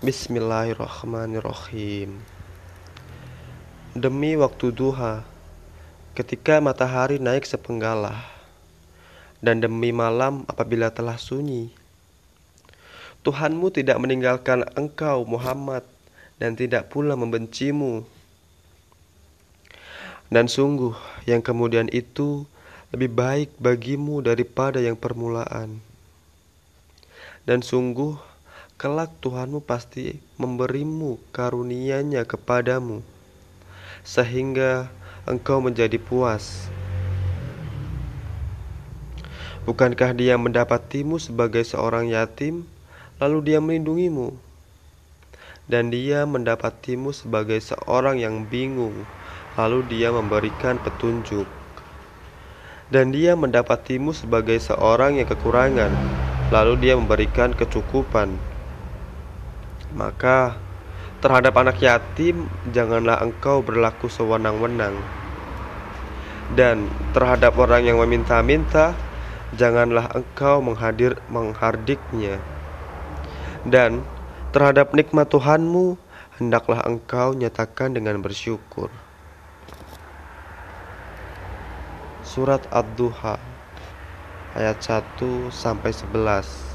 Bismillahirrahmanirrahim. Demi waktu duha, ketika matahari naik sepenggalah, dan demi malam apabila telah sunyi, Tuhanmu tidak meninggalkan engkau, Muhammad, dan tidak pula membencimu. Dan sungguh, yang kemudian itu lebih baik bagimu daripada yang permulaan. Dan sungguh, kelak Tuhanmu pasti memberimu karunia-Nya kepadamu, sehingga engkau menjadi puas. Bukankah Dia mendapatimu sebagai seorang yatim, lalu Dia melindungimu? Dan Dia mendapatimu sebagai seorang yang bingung, lalu Dia memberikan petunjuk. Dan Dia mendapatimu sebagai seorang yang kekurangan, lalu Dia memberikan kecukupan. Maka terhadap anak yatim janganlah engkau berlaku sewenang-wenang. Dan terhadap orang yang meminta-minta janganlah engkau menghadir menghardiknya. Dan terhadap nikmat Tuhanmu hendaklah engkau nyatakan dengan bersyukur. Surat Ad-Duha ayat 1 sampai 11